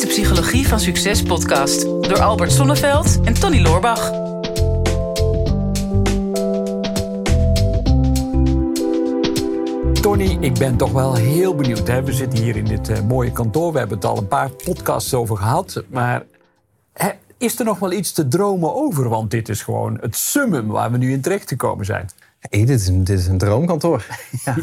de Psychologie van Succes podcast door Albert Sonneveld en Tony Loorbach. Tony, ik ben toch wel heel benieuwd. We zitten hier in dit eh, mooie kantoor. We hebben het al een paar podcasts over gehad. Maar hè, is er nog wel iets te dromen over? Want dit is gewoon het summum waar we nu in terecht gekomen zijn. Hey, dit, is een, dit is een droomkantoor. Ja,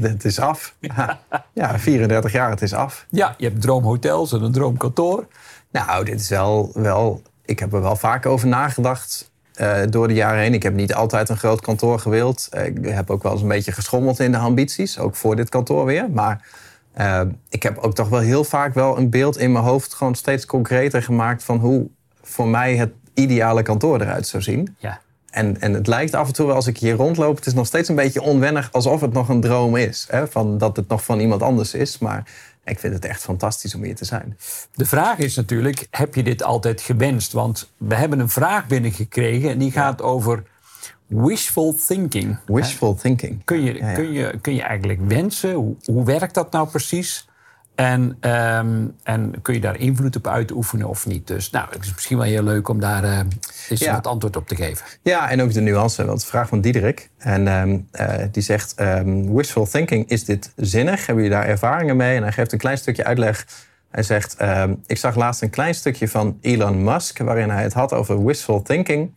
het is af. Ja. ja, 34 jaar, het is af. Ja, je hebt droomhotels en een droomkantoor. Nou, dit is wel, wel... Ik heb er wel vaak over nagedacht uh, door de jaren heen. Ik heb niet altijd een groot kantoor gewild. ik heb ook wel eens een beetje geschommeld in de ambities. Ook voor dit kantoor weer. Maar uh, ik heb ook toch wel heel vaak wel een beeld in mijn hoofd... gewoon steeds concreter gemaakt van hoe voor mij het ideale kantoor eruit zou zien. Ja. En, en het lijkt af en toe wel als ik hier rondloop, het is nog steeds een beetje onwennig alsof het nog een droom is. Hè? Van dat het nog van iemand anders is. Maar ik vind het echt fantastisch om hier te zijn. De vraag is natuurlijk, heb je dit altijd gewenst? Want we hebben een vraag binnengekregen en die gaat over wishful thinking. Wishful thinking. Kun je, Kun, je, kun je eigenlijk wensen? Hoe, hoe werkt dat nou precies? En, ehm, en kun je daar invloed op uitoefenen of niet? Dus nou, het is misschien wel heel leuk om daar uh, eens ja. wat antwoord op te geven. Ja, en ook de nuance. Want de vraag van Diederik. En uh, die zegt, um, wishful thinking, is dit zinnig? Hebben jullie daar ervaringen mee? En hij geeft een klein stukje uitleg. Hij zegt, ik zag laatst een klein stukje van Elon Musk... waarin hij het had over wishful thinking.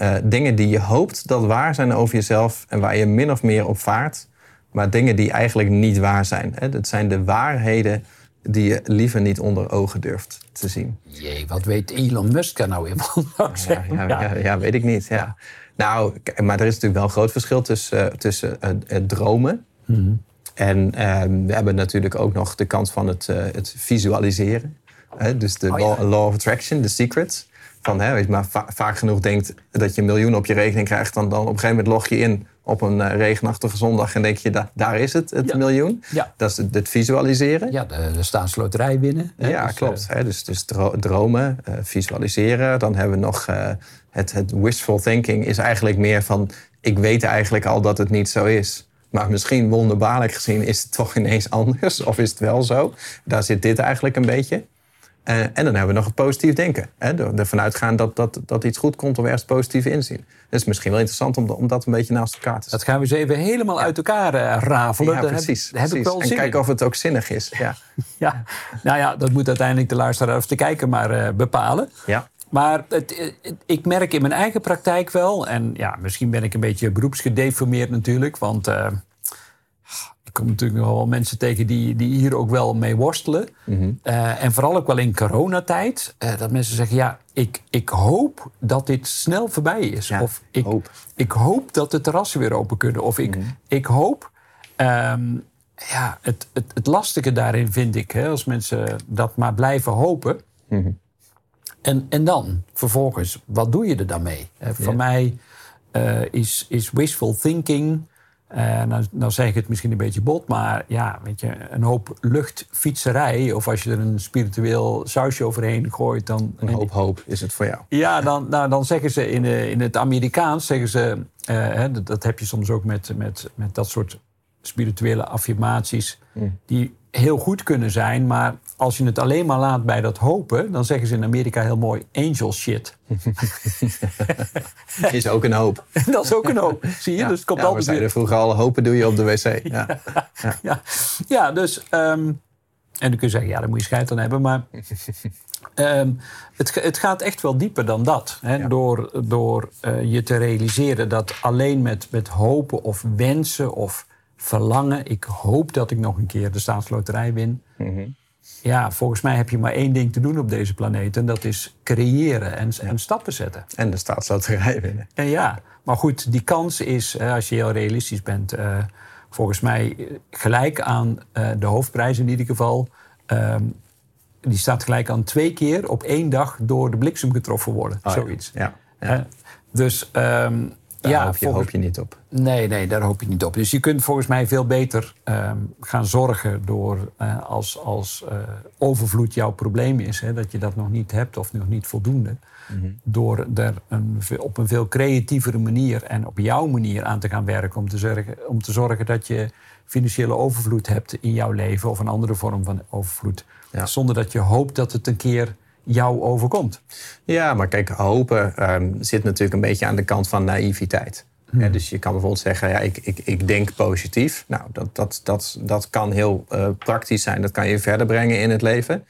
Uh, dingen die je hoopt dat waar zijn over jezelf... en waar je min of meer op vaart maar dingen die eigenlijk niet waar zijn. Hè? Dat zijn de waarheden die je liever niet onder ogen durft te zien. Jee, wat weet Elon Musk er nou van? Ja, ja, ja, ja, weet ik niet. Ja. Nou, maar er is natuurlijk wel een groot verschil tussen, uh, tussen uh, dromen. Mm En uh, we hebben natuurlijk ook nog de kant van het, het visualiseren. dus de oh, law, law, of attraction, de secret. Van, hè, weet je, maar va vaak genoeg denkt dat je een miljoen op je rekening krijgt... dan, dan op een gegeven moment log je in op een uh, regenachtige zondag en denk je, da daar is het, het miljoen. Ja. Dat is het, het, visualiseren. Ja, de, de staatsloterij winnen. Ja, dus, klopt. Uh, dus, dus dromen, uh, visualiseren. Dan hebben we nog het, het wishful thinking is eigenlijk meer van... ik weet eigenlijk al dat het niet zo is. Maar misschien wonderbaarlijk gezien is het toch ineens anders. Of is het wel zo? Daar zit dit eigenlijk een beetje. Uh, en dan hebben we nog het positief denken. Hè? Ervan uitgaan dat, dat, dat iets goed komt of ergens positief inzien. Dat is misschien wel interessant om, om dat een beetje naast elkaar te zetten. Dat gaan we eens even helemaal uit elkaar uh, rafelen. Ja, precies. Heb, Heb ik wel en kijken of het ook zinnig is. Ja. ja. Nou ja, dat moet uiteindelijk de luisteraar of de kijker maar uh, bepalen. Ja. Maar het, het, ik merk in mijn eigen praktijk wel... en ja, misschien ben ik een beetje beroepsgedeformeerd natuurlijk... want kom natuurlijk wel mensen tegen die, die hier ook wel mee worstelen. Mhm. uh, en vooral ook wel in coronatijd. Uh, dat mensen zeggen, ja, ik, ik hoop dat dit snel voorbij is. Ja, of ik hoop. ik hoop dat de terrassen weer open kunnen. Of ik, Mhm. ik hoop... Um, ja, het, het, het lastige daarin vind ik, hè, als mensen dat maar blijven hopen. Mhm. En, en dan, vervolgens, wat doe je er dan mee? Uh, voor mij uh, is, is wishful thinking... Uh, nou, nou zeg ik het misschien een beetje bot, maar ja, weet je, een hoop luchtfietserij. Of als je er een spiritueel sausje overheen gooit, dan. Een hoop hoop is het voor jou. Ja, dan, nou, dan zeggen ze in, in het Amerikaans, zeggen ze, uh, hè, dat, dat, heb je soms ook met, met, met dat soort spirituele affirmaties, mm. die heel goed kunnen zijn, maar als je het alleen maar laat bij dat hopen, dan zeggen ze in Amerika heel mooi angel shit. is ook een hoop. dat is ook een hoop. Zie je? Ja. Dus het komt ja, altijd we zeiden vroeger al, hopen doe je op de wc. Ja, ja. ja. dus... Um, en dan kun je zeggen, ja, daar moet je scheid aan hebben. Maar um, het, het, gaat echt wel dieper dan dat. Hè? Ja. Door, door uh, je te realiseren dat alleen met, met hopen of wensen of verlangen... ik hoop dat ik nog een keer de staatsloterij win... Mm -hmm. Ja, volgens mij heb je maar één ding te doen op deze planeet. En dat is creëren en, ja. en stappen zetten. En de staatsloterij winnen. En ja, maar goed, die kans is, als je heel realistisch bent... Uh, volgens mij gelijk aan uh, de hoofdprijs in ieder geval. Um, die staat gelijk aan twee keer op één dag door de bliksem getroffen worden. Oh, zoiets. Ja. ja. Uh, dus um, Daar ja, hoop, je, hoop je niet op. Nee, nee, daar hoop je niet op. Dus je kunt volgens mij veel beter ehm, gaan zorgen door uh, als, als uh, overvloed jouw probleem is, hè, dat je dat nog niet hebt of nog niet voldoende. Mhm. Door er een, op een veel creatievere manier en op jouw manier aan te gaan werken om te zorgen, om te zorgen dat je financiële overvloed hebt in jouw leven of een andere vorm van overvloed. Zonder dat je hoopt dat het een keer jou overkomt. Ja, maar kijk, hopen um, zit natuurlijk een beetje aan de kant van naïviteit. Hmm. dus je kan bijvoorbeeld zeggen, ja, ik, ik, ik denk positief. Nou, dat, dat, dat, dat kan heel uh, praktisch zijn. Dat kan je verder brengen in het leven.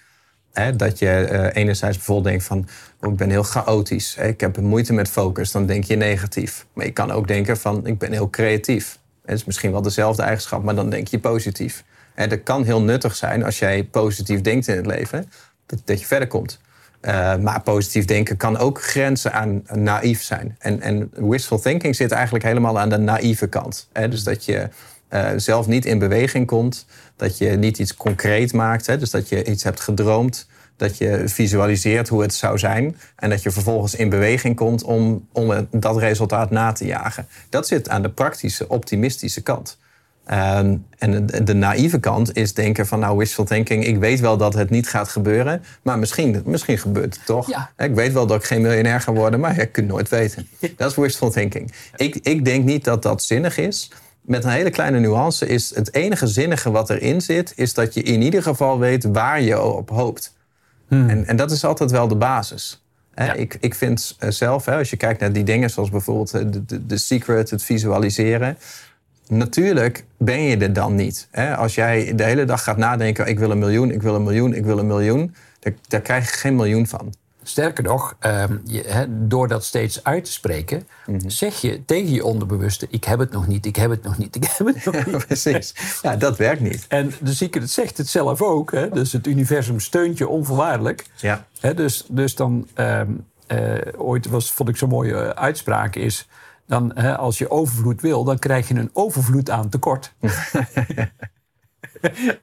dat je uh, enerzijds bijvoorbeeld denkt van, oh, ik ben heel chaotisch. ik heb moeite met focus. Dan denk je negatief. Maar je kan ook denken van, ik ben heel creatief. Het is misschien wel dezelfde eigenschap, maar dan denk je positief. En dat kan heel nuttig zijn als jij positief denkt in het leven. Dat, dat je verder komt. Uh, maar positief denken kan ook grenzen aan naïef zijn. En, en wishful thinking zit eigenlijk helemaal aan de naïeve kant. Hè? Dus dat je uh, zelf niet in beweging komt, dat je niet iets concreet maakt. Hè? Dus dat je iets hebt gedroomd, dat je visualiseert hoe het zou zijn en dat je vervolgens in beweging komt om, om dat resultaat na te jagen. Dat zit aan de praktische, optimistische kant. Ehm, en de, de, naïeve kant is denken van nou wishful thinking, ik weet wel dat het niet gaat gebeuren, maar misschien, misschien gebeurt het toch. Ik weet wel dat ik geen miljonair ga worden, maar je kunt nooit weten. Dat is wishful thinking. Ik, ik denk niet dat dat zinnig is. Met een hele kleine nuance is het enige zinnige wat erin zit, is dat je in ieder geval weet waar je op hoopt. Hmm. En, en dat is altijd wel de basis. Ik, ik vind eh, zelf, als je kijkt naar die dingen zoals bijvoorbeeld eh, de, de, de secret, het visualiseren natuurlijk ben je er dan niet. Als jij de hele dag gaat nadenken: ik wil een miljoen, ik wil een miljoen, ik wil een miljoen, daar, daar krijg je geen miljoen van. Sterker nog, ehm, je, door dat steeds uit te spreken, mhm. zeg je tegen je onderbewuste: Ik heb het nog niet, ik heb het nog niet, ik heb het nog niet. Ja, precies. Ja, dat werkt niet. En de zieke zegt het zelf ook. Hè? Dus het universum steunt je onvoorwaardelijk. Ja. Dus, dus dan, um, ooit was, vond ik zo'n mooie uitspraak, is dan, hè, als je overvloed wil, dan krijg je een overvloed aan tekort.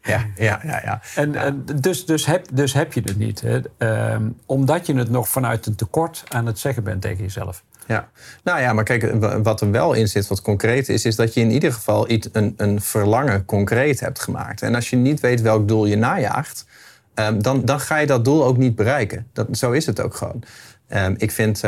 ja, ja, ja. ja. En, en dus, dus, heb, dus heb je het niet. Hè. Ehm, omdat je het nog vanuit een tekort aan het zeggen bent tegen jezelf. Ja, nou ja, maar kijk, wat er wel in zit, wat concreet is, is dat je in ieder geval iets, een, een verlangen concreet hebt gemaakt. En als je niet weet welk doel je najaagt, um, dan, dan ga je dat doel ook niet bereiken. Dat, zo is het ook gewoon. Um, ik vind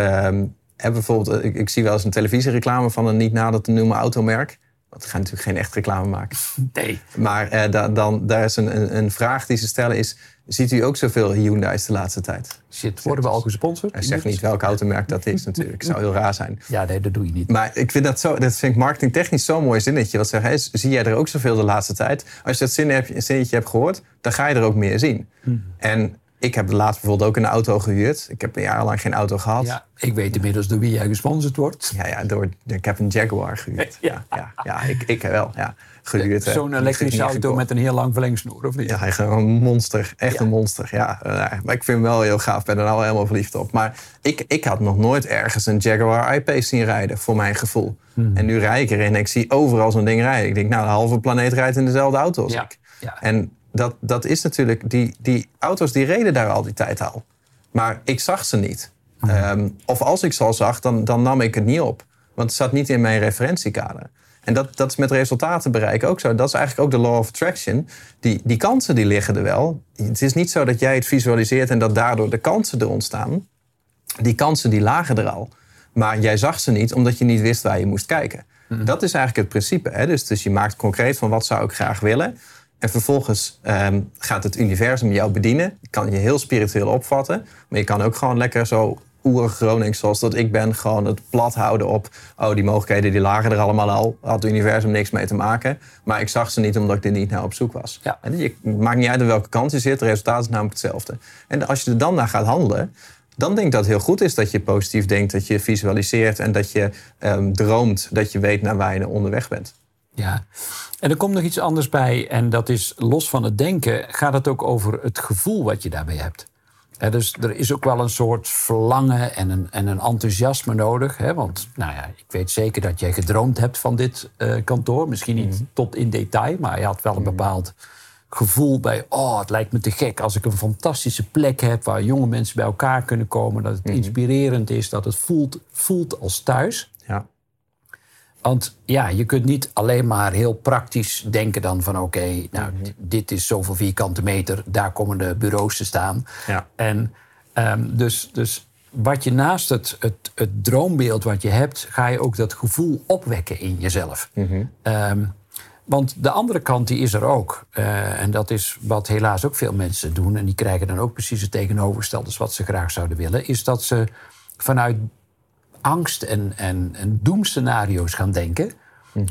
heb bijvoorbeeld, ik, ik, zie wel eens een televisiereclame van een niet nader te noemen automerk. Want ze gaan natuurlijk geen echt reclame maken. Nee. Maar eh, da, dan, daar is een, een, een, vraag die ze stellen is... Ziet u ook zoveel Hyundai's de laatste tijd? Shit, worden we al gesponsord? Hij zegt niet welk automerk dat is natuurlijk. zou heel raar zijn. Ja, nee, dat doe je niet. Maar ik vind dat, zo, dat vind ik marketingtechnisch zo'n mooi zinnetje. Wat zeggen, zie jij er ook zoveel de laatste tijd? Als je dat zinnetje hebt gehoord, dan ga je er ook meer zien. Hmm. En ik heb laatst bijvoorbeeld ook een auto gehuurd. Ik heb een jaar lang geen auto gehad. Ja, ik weet inmiddels door wie jij gesponsord wordt. Ja, ja door, ik heb een Jaguar gehuurd. Ja, ja, ja, ik, ik wel. Ja, gehuurd. Zo'n elektrische auto met een heel lang verlengsnoer, of niet? Ja, is een monster. Echt een monster. Ja, uh, maar ik vind hem wel heel gaaf. Ik ben er nou helemaal verliefd op. Maar ik, ik had nog nooit ergens een Jaguar I-Pace zien rijden, voor mijn gevoel. Hmm. En nu rijd ik erin en ik zie overal zo'n ding rijden. Ik denk, nou, de halve planeet rijdt in dezelfde auto als ik. Ja. En dat, dat is natuurlijk, die, die auto's die reden daar al die tijd al. Maar ik zag ze niet. Mhm. Ehm, of als ik ze al zag, dan, dan nam ik het niet op. Want het zat niet in mijn referentiekader. En dat, dat is met resultaten bereiken ook zo. Dat is eigenlijk ook de law of attraction. Die, die kansen die liggen er wel. Het is niet zo dat jij het visualiseert en dat daardoor de kansen er ontstaan. Die kansen die lagen er al. Maar jij zag ze niet omdat je niet wist waar je moest kijken. Mhm. Dat is eigenlijk het principe. Hè? Dus, dus je maakt concreet van wat zou ik graag willen. En vervolgens ehm, gaat het universum jou bedienen. Je kan je heel spiritueel opvatten. Maar je kan ook gewoon lekker zo oerig Gronings zoals dat ik ben... gewoon het plat houden op... oh, die mogelijkheden die lagen er allemaal al. Had het universum niks mee te maken. Maar ik zag ze niet omdat ik er niet naar op zoek was. Ja. En je maakt niet uit aan welke kant je zit. Het resultaat is namelijk hetzelfde. En als je er dan naar gaat handelen... dan denk ik dat het heel goed is dat je positief denkt... dat je visualiseert en dat je um, droomt... dat je weet naar waar je onderweg bent. Ja, en er komt nog iets anders bij. En dat is los van het denken, gaat het ook over het gevoel wat je daarbij hebt. dus er is ook wel een soort verlangen en een, en een enthousiasme nodig. Hè? Want nou ja, ik weet zeker dat jij gedroomd hebt van dit uh, kantoor. Misschien niet mhm. tot in detail, maar je had wel een mhm. bepaald gevoel bij... oh, het lijkt me te gek als ik een fantastische plek heb... waar jonge mensen bij elkaar kunnen komen. Dat het mhm. inspirerend is, dat het voelt, voelt als thuis. Want ja, je kunt niet alleen maar heel praktisch denken dan van oké, nou, Mhm. dit is zoveel vierkante meter, daar komen de bureaus te staan. Ja. En ehm, dus, dus wat je naast het, het, het droombeeld wat je hebt, ga je ook dat gevoel opwekken in jezelf. Ehm, want de andere kant die is er ook. Eh, en dat is wat helaas ook veel mensen doen. En die krijgen dan ook precies het tegenovergestelde als wat ze graag zouden willen. Is dat ze vanuit angst en, en, en doemscenario's gaan denken.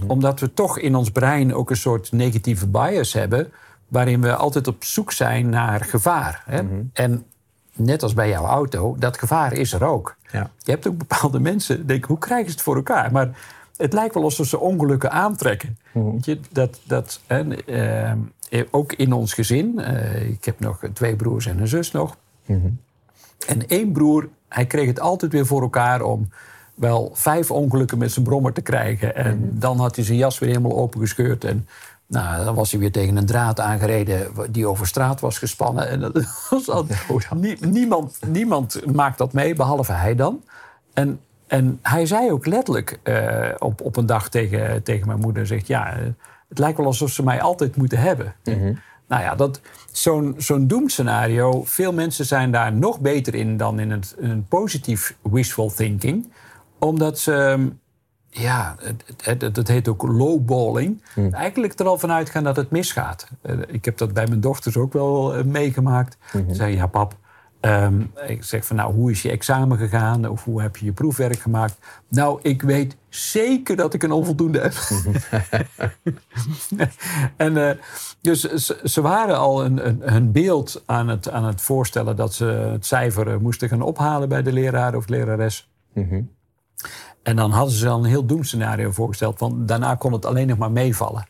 Omdat we toch in ons brein ook een soort negatieve bias hebben. Waarin we altijd op zoek zijn naar gevaar. Hè? En net als bij jouw auto, dat gevaar is er ook. Ja. Je hebt ook bepaalde mensen, denken, hoe krijgen ze het voor elkaar? Maar het lijkt wel alsof ze ongelukken aantrekken. Je, dat, dat, en, eh, ook in ons gezin, eh, ik heb nog twee broers en een zus nog. En één broer, hij kreeg het altijd weer voor elkaar om wel vijf ongelukken met zijn brommer te krijgen. En dan had hij zijn jas weer helemaal opengescheurd. En nou, dan was hij weer tegen een draad aangereden die over straat was gespannen. En dat was al, nie- niemand, niemand maakt dat mee, behalve hij dan. En, en hij zei ook letterlijk eh, op, op een dag tegen, tegen mijn moeder... Zegt, ja, eh, het lijkt wel alsof ze mij altijd moeten hebben. Nou ja, dat, zo'n, zo'n doemscenario, veel mensen zijn daar nog beter in dan in het, in een positief wishful thinking. Omdat ze, ja, het, het, het heet ook lowballing. Eigenlijk er al vanuit gaan dat het misgaat. Eh, ik heb dat bij mijn dochters ook wel eh, meegemaakt. Ze zei, ja pap, ehm, ik zeg van nou, hoe is je examen gegaan? Of hoe heb je je proefwerk gemaakt? Nou, ik weet zeker dat ik een onvoldoende heb. en eh, dus ze, ze waren al een, een, hun beeld aan het, aan het voorstellen dat ze het cijfer eh, moesten gaan ophalen bij de leraar of lerares. En dan hadden ze al een heel doemscenario voorgesteld. Van daarna kon het alleen nog maar meevallen.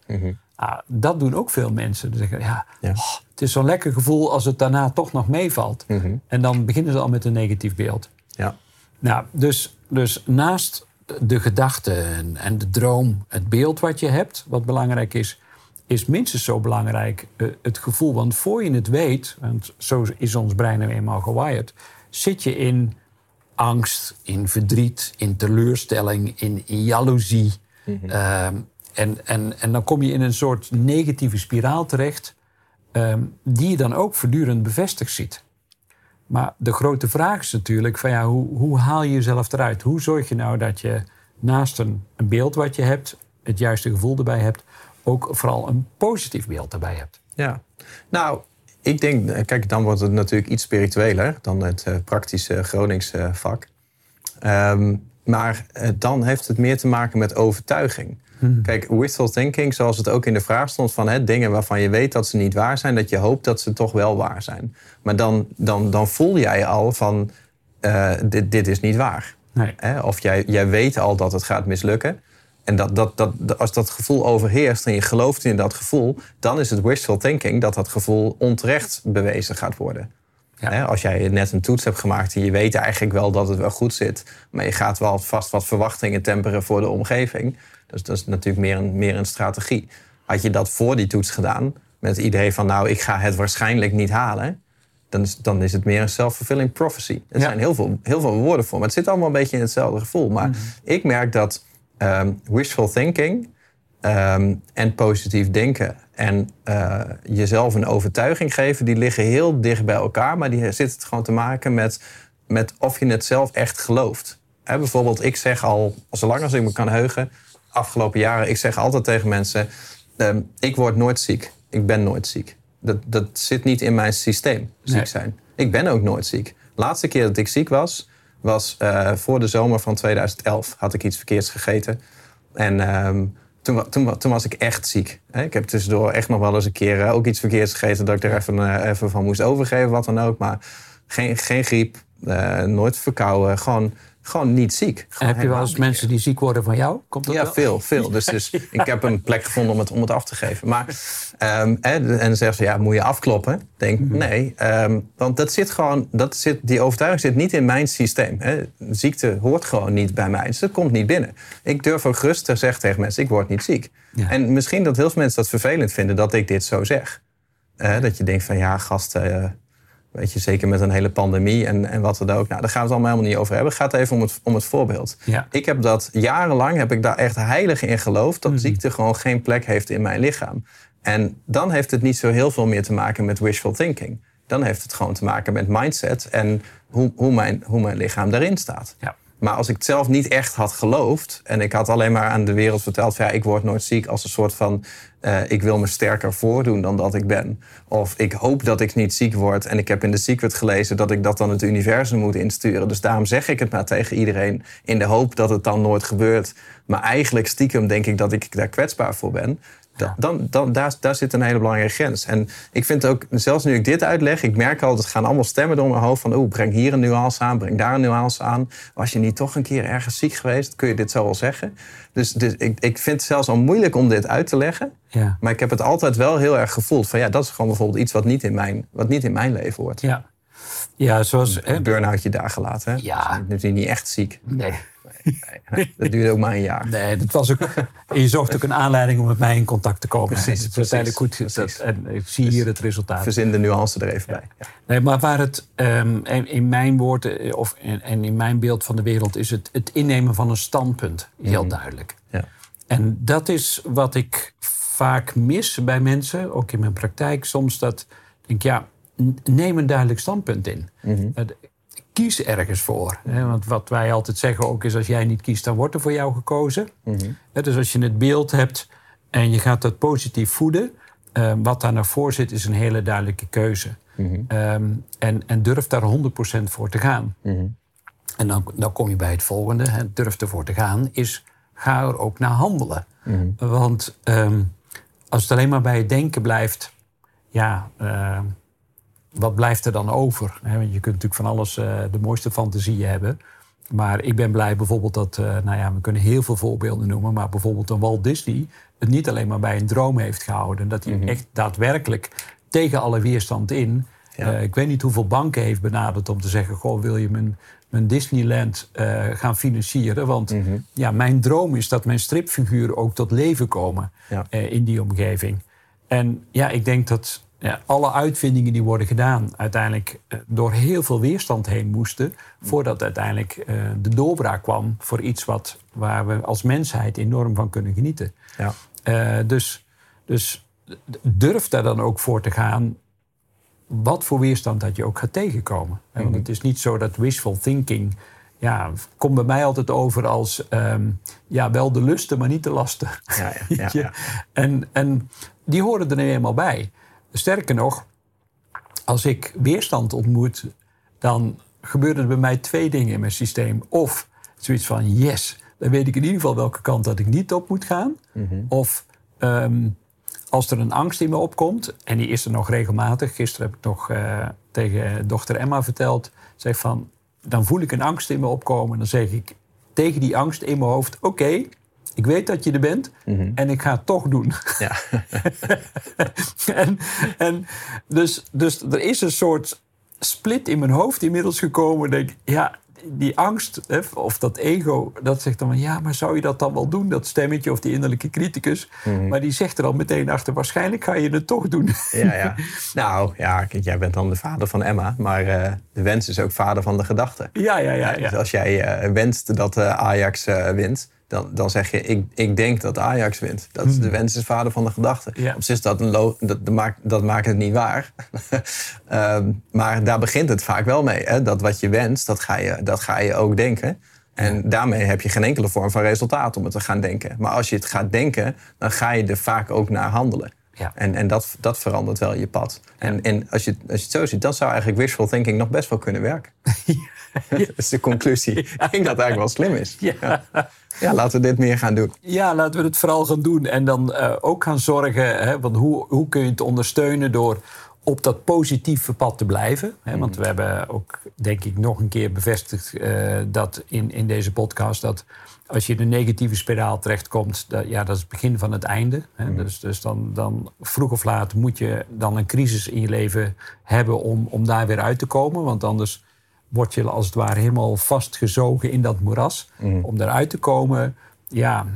Nou, dat doen ook veel mensen. Ze zeggen, ja, Ja. oh, het is zo'n lekker gevoel als het daarna toch nog meevalt. En dan beginnen ze al met een negatief beeld. Ja. Nou, dus, dus naast de gedachte en, en de droom, het beeld wat je hebt, wat belangrijk is, is minstens zo belangrijk eh, het gevoel. Want voor je het weet, want zo is ons brein nou eenmaal gewired, zit je in angst, in verdriet, in teleurstelling, in, in jaloezie. Ehm, en, en, en dan kom je in een soort negatieve spiraal terecht, ehm, die je dan ook voortdurend bevestigd ziet. Maar de grote vraag is natuurlijk: van ja, hoe, hoe haal je jezelf eruit? Hoe zorg je nou dat je naast een, beeld wat je hebt, het juiste gevoel erbij hebt, ook vooral een positief beeld erbij hebt? Ja, nou, ik denk, eh, kijk, dan wordt het natuurlijk iets spiritueler dan het eh, praktische Groningse vak. Ehm, maar eh, dan heeft het meer te maken met overtuiging. Kijk, wishful thinking, zoals het ook in de vraag stond, van hè, dingen waarvan je weet dat ze niet waar zijn, dat je hoopt dat ze toch wel waar zijn. Maar dan, dan, dan voel jij al van, eh, dit, dit is niet waar. Nee. Hè? Of jij, jij weet al dat het gaat mislukken. En dat, dat, dat, als dat gevoel overheerst en je gelooft in dat gevoel, dan is het wishful thinking dat dat gevoel onterecht bewezen gaat worden. Ja. Hè, Als jij net een toets hebt gemaakt en je weet eigenlijk wel dat het wel goed zit, maar je gaat wel vast wat verwachtingen temperen voor de omgeving. Dus dat is natuurlijk meer een, meer een strategie. Had je dat voor die toets gedaan, met het idee van nou, ik ga het waarschijnlijk niet halen, dan is, dan is het meer een self-fulfilling prophecy. Er Ja. zijn heel veel, heel veel woorden voor, maar het zit allemaal een beetje in hetzelfde gevoel. Maar ik merk dat ehm, wishful thinking ehm, en positief denken en eh, jezelf een overtuiging geven, die liggen heel dicht bij elkaar, maar die zitten het gewoon te maken met, met of je het zelf echt gelooft. Bijvoorbeeld, ik zeg al, zolang als ik me kan heugen, afgelopen jaren, ik zeg altijd tegen mensen, ehm, ik word nooit ziek. Ik ben nooit ziek. Dat, dat zit niet in mijn systeem, ziek Nee. zijn. Ik ben ook nooit ziek. Laatste keer dat ik ziek was, was eh, voor de zomer van 2011. Had ik iets verkeerds gegeten. En ehm, toen, toen, toen was ik echt ziek. Ik heb tussendoor echt nog wel eens een keer eh, ook iets verkeerds gegeten... dat ik er even, eh, even van moest overgeven, wat dan ook. Maar geen, geen griep, nooit verkouden, gewoon, gewoon niet ziek. Gewoon heb je wel eens mensen die ziek worden van jou? Komt dat ja, wel? veel, veel. Dus, dus ik heb een plek gevonden om het, om het af te geven. Maar, ehm, hè, en dan zeggen ze, ja, moet je afkloppen? Ik denk, nee. ehm, want dat zit gewoon, dat zit, die overtuiging zit niet in mijn systeem. Hè. Ziekte hoort gewoon niet bij mij. Dus dat komt niet binnen. Ik durf ook gerust te zeggen tegen mensen, ik word niet ziek. Ja. En misschien dat heel veel mensen dat vervelend vinden dat ik dit zo zeg. Dat je denkt van, ja, gast... eh, Weet je, zeker met een hele pandemie en, en wat daar ook. Nou, daar gaan we het allemaal helemaal niet over hebben. Het gaat even om het, om het voorbeeld. Ja. Ik heb dat jarenlang, heb ik daar echt heilig in geloofd... dat ziekte gewoon geen plek heeft in mijn lichaam. En dan heeft het niet zo heel veel meer te maken met wishful thinking. Dan heeft het gewoon te maken met mindset en hoe, hoe, mijn, hoe mijn lichaam daarin staat. Ja. Maar als ik het zelf niet echt had geloofd en ik had alleen maar aan de wereld verteld: van, ja, ik word nooit ziek als een soort van eh, ik wil me sterker voordoen dan dat ik ben. Of ik hoop dat ik niet ziek word en ik heb in de Secret gelezen dat ik dat dan het universum moet insturen. Dus daarom zeg ik het maar tegen iedereen in de hoop dat het dan nooit gebeurt. Maar eigenlijk stiekem denk ik dat ik daar kwetsbaar voor ben. Da- Dan, dan, daar, daar zit een hele belangrijke grens. En ik vind ook, zelfs nu ik dit uitleg, ik merk al, het gaan allemaal stemmen door mijn hoofd van, oeh, breng hier een nuance aan, breng daar een nuance aan. Was je niet toch een keer ergens ziek geweest? Kun je dit zo wel zeggen? Dus, dus ik, ik vind het zelfs al moeilijk om dit uit te leggen. Ja. Maar ik heb het altijd wel heel erg gevoeld van, ja, dat is gewoon bijvoorbeeld iets wat niet in mijn, wat niet in mijn leven hoort. Ja, ja zoals... Een burn-outje daar gelaten. Hè? Ja. Dus natuurlijk niet echt ziek. nee. Nee, dat duurde ook maar een jaar. Nee, dat was ook. je zocht ook een aanleiding om met mij in contact te komen. Precies, Het is uiteindelijk goed. Dat, en ik zie hier het resultaat. Verzin de nuance er even bij. Ja. Nee, maar waar het ehm, in in mijn woorden of in, en in mijn beeld van de wereld is het, het innemen van een standpunt heel duidelijk. Ja. En dat is wat ik vaak mis bij mensen, ook in mijn praktijk soms. Dat ik denk, ja, neem een duidelijk standpunt in. Eh, Kies ergens voor. Want wat wij altijd zeggen ook is, als jij niet kiest, dan wordt er voor jou gekozen. Hè, Dus als je het beeld hebt en je gaat dat positief voeden... eh, wat daar naar voor zit, is een hele duidelijke keuze. Ehm, en, en durf daar 100% voor te gaan. En dan, dan kom je bij het volgende. Hè, durf ervoor te gaan, is ga er ook naar handelen. Want ehm, als het alleen maar bij het denken blijft... ja, wat blijft er dan over? Want je kunt natuurlijk van alles eh, de mooiste fantasieën hebben... Maar ik ben blij bijvoorbeeld dat, eh, nou ja, we kunnen heel veel voorbeelden noemen, maar bijvoorbeeld een Walt Disney het niet alleen maar bij een droom heeft gehouden. Dat hij echt daadwerkelijk tegen alle weerstand in. Ja. eh, ik weet niet hoeveel banken heeft benaderd om te zeggen: Goh, wil je mijn, mijn Disneyland gaan financieren? Want ja, mijn droom is dat mijn stripfiguren ook tot leven komen Ja. in die omgeving. En ja, ik denk dat ja, alle uitvindingen die worden gedaan, uiteindelijk eh, door heel veel weerstand heen moesten. Voordat uiteindelijk eh, de doorbraak kwam voor iets wat, waar we als mensheid enorm van kunnen genieten. Ja. Eh, dus, dus durf daar dan ook voor te gaan. Wat voor weerstand dat je ook gaat tegenkomen. Want het is niet zo dat wishful thinking. Ja, komt bij mij altijd over als. ehm, ja, wel de lusten, maar niet de lasten. Ja, ja. En, en die horen er nu eenmaal bij. Sterker nog, als ik weerstand ontmoet, dan gebeuren er bij mij twee dingen in mijn systeem. Of zoiets van yes, dan weet ik in ieder geval welke kant dat ik niet op moet gaan. Of ehm, als er een angst in me opkomt, en die is er nog regelmatig. Gisteren heb ik nog eh, tegen dochter Emma verteld. Zeg van, dan voel ik een angst in me opkomen. Dan zeg ik tegen die angst in mijn hoofd: Oké, ik weet dat je er bent en ik ga het toch doen. Ja. en, en dus, dus er is een soort split in mijn hoofd inmiddels gekomen. Denk, ik, ja, die angst hè, of dat ego, dat zegt dan van... ja, maar zou je dat dan wel doen, dat stemmetje of die innerlijke criticus? Maar die zegt er al meteen achter, waarschijnlijk ga je het toch doen. Ja, ja. Nou, ja, kijk, jij bent dan de vader van Emma, maar eh, de wens is ook vader van de gedachte. ja, ja, ja. Dus als jij eh, wenst dat eh, Ajax wint, dan, dan zeg je, ik, ik denk dat Ajax wint. Dat is, de wens is vader van de gedachte. Ja. Op zich is dat, een dat, maakt, dat maakt het niet waar. Ehm, maar daar begint het vaak wel mee. Hè? Dat wat je wenst, dat ga je, dat ga je ook denken. En daarmee heb je geen enkele vorm van resultaat om het te gaan denken. Maar als je het gaat denken, dan ga je er vaak ook naar handelen. Ja. En, en dat, dat verandert wel je pad. En, en als, je, als je het zo ziet, dan zou eigenlijk wishful thinking nog best wel kunnen werken. dat is de conclusie. Ik denk dat het eigenlijk wel slim is. Ja. Ja, laten we dit meer gaan doen. Ja, laten we het vooral gaan doen. En dan eh, ook gaan zorgen, hè, want hoe, hoe kun je het ondersteunen door op dat positieve pad te blijven? Hè? Want we hebben ook, denk ik, nog een keer bevestigd eh, dat in, in deze podcast dat als je in een negatieve spiraal terechtkomt, dat, ja, dat is het begin van het einde. Hè? Dus, dus dan, dan vroeg of laat moet je dan een crisis in je leven hebben om, om daar weer uit te komen. Want anders word je als het ware helemaal vastgezogen in dat moeras. Om daaruit te komen, ja,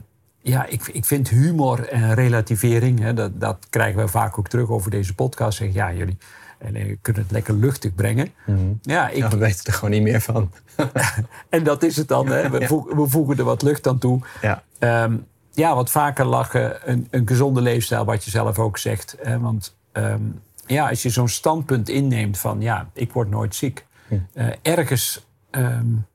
ja, ik, ik vind humor en relativering, hè, dat, dat krijgen we vaak ook terug over deze podcast. Zeg, ja, jullie eh, kunnen het lekker luchtig brengen. Mm ja, ik, ja, we weten er gewoon niet meer van. en dat is het dan. Hè. We, voegen, we, voegen er wat lucht aan toe. Ja, um, ja wat vaker lachen, een, een gezonde leefstijl, wat je zelf ook zegt. Hè, want um, ja, als je zo'n standpunt inneemt van ja, ik word nooit ziek. Uh, ergens um,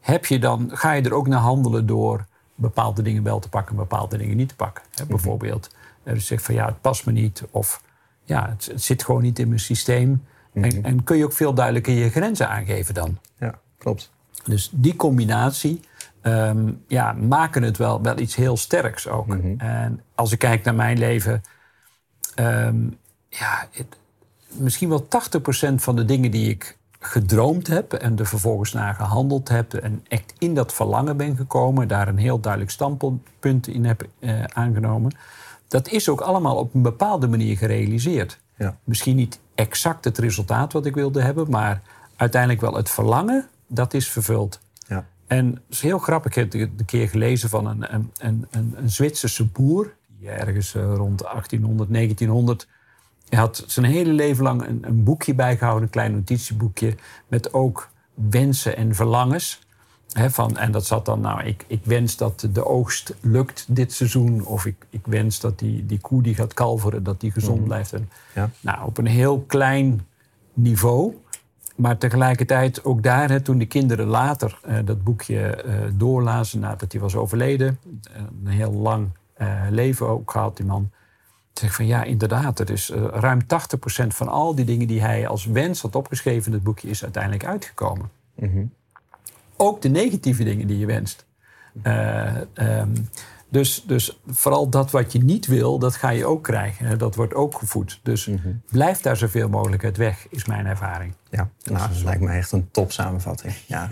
heb je dan, ga je er ook naar handelen door bepaalde dingen wel te pakken, bepaalde dingen niet te pakken. Hè, mhm. bijvoorbeeld, uh, dus zegt van ja, het past me niet. Of ja, het, het zit gewoon niet in mijn systeem. en, mhm. en, kun je ook veel duidelijker je grenzen aangeven dan. Ja, klopt. Dus die combinatie um, ja, maken het wel, wel iets heel sterks ook. Mhm. En als ik kijk naar mijn leven, um, ja, het, misschien wel 80% van de dingen die ik gedroomd heb en er vervolgens naar gehandeld heb en echt in dat verlangen ben gekomen, daar een heel duidelijk standpunt in heb eh, aangenomen, dat is ook allemaal op een bepaalde manier gerealiseerd. Ja. Misschien niet exact het resultaat wat ik wilde hebben, maar uiteindelijk wel het verlangen, dat is vervuld. Ja. En het is heel grappig, ik heb een keer gelezen van een, een, een, een Zwitserse boer, die ergens eh, rond 1800, 1900 hij had zijn hele leven lang een, een boekje bijgehouden, een klein notitieboekje, met ook wensen en verlangens. van, en dat zat dan, nou, ik, ik wens dat de oogst lukt dit seizoen. Of ik, ik wens dat die, die koe die gaat kalveren, dat die gezond mhm. blijft. En, ja. Nou, op een heel klein niveau. Maar tegelijkertijd ook daar, toen de kinderen later uh, dat boekje uh, doorlazen nadat hij was overleden. Een heel lang leven ook gehad, die man zeg van ja, inderdaad. Er is uh, ruim 80% van al die dingen die hij als wens had opgeschreven in het boekje, is uiteindelijk uitgekomen. Mm Ook de negatieve dingen die je wenst. Uh, um, dus, dus vooral dat wat je niet wil, dat ga je ook krijgen. Dat wordt ook gevoed. Dus mm -hmm. blijf daar zoveel mogelijk uit weg, is mijn ervaring. Ja, nou, dat lijkt me echt een top samenvatting. Ja.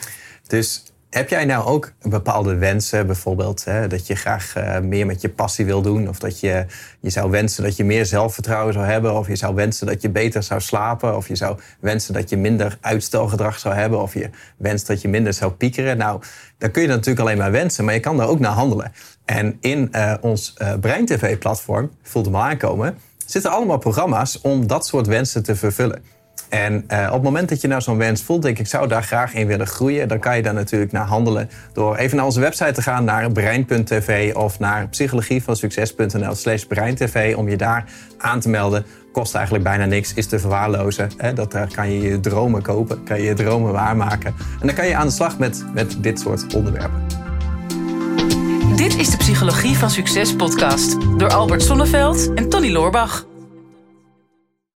dus heb jij nou ook bepaalde wensen, bijvoorbeeld hè, dat je graag uh, meer met je passie wil doen? Of dat je, je zou wensen dat je meer zelfvertrouwen zou hebben? Of je zou wensen dat je beter zou slapen? Of je zou wensen dat je minder uitstelgedrag zou hebben? Of je wenst dat je minder zou piekeren? Nou, dan kun je natuurlijk alleen maar wensen, maar je kan daar ook naar handelen. En in uh, ons uh, Brein TV-platform, voelt hem aankomen, zitten allemaal programma's om dat soort wensen te vervullen. En uh, op het moment dat je nou zo'n wens voelt, denk ik, ik zou daar graag in willen groeien, dan kan je daar natuurlijk naar handelen door even naar onze website te gaan, naar brein.tv of naar psychologievansucces.nl slash breintv om je daar aan te melden. Kost eigenlijk bijna niks, is te verwaarlozen. Hè? Dat, daar kan je je dromen kopen, kan je je dromen waarmaken. En dan kan je aan de slag met, met dit soort onderwerpen. Dit is de Psychologie van Succes podcast door Albert Sonneveld en Tony Loorbach.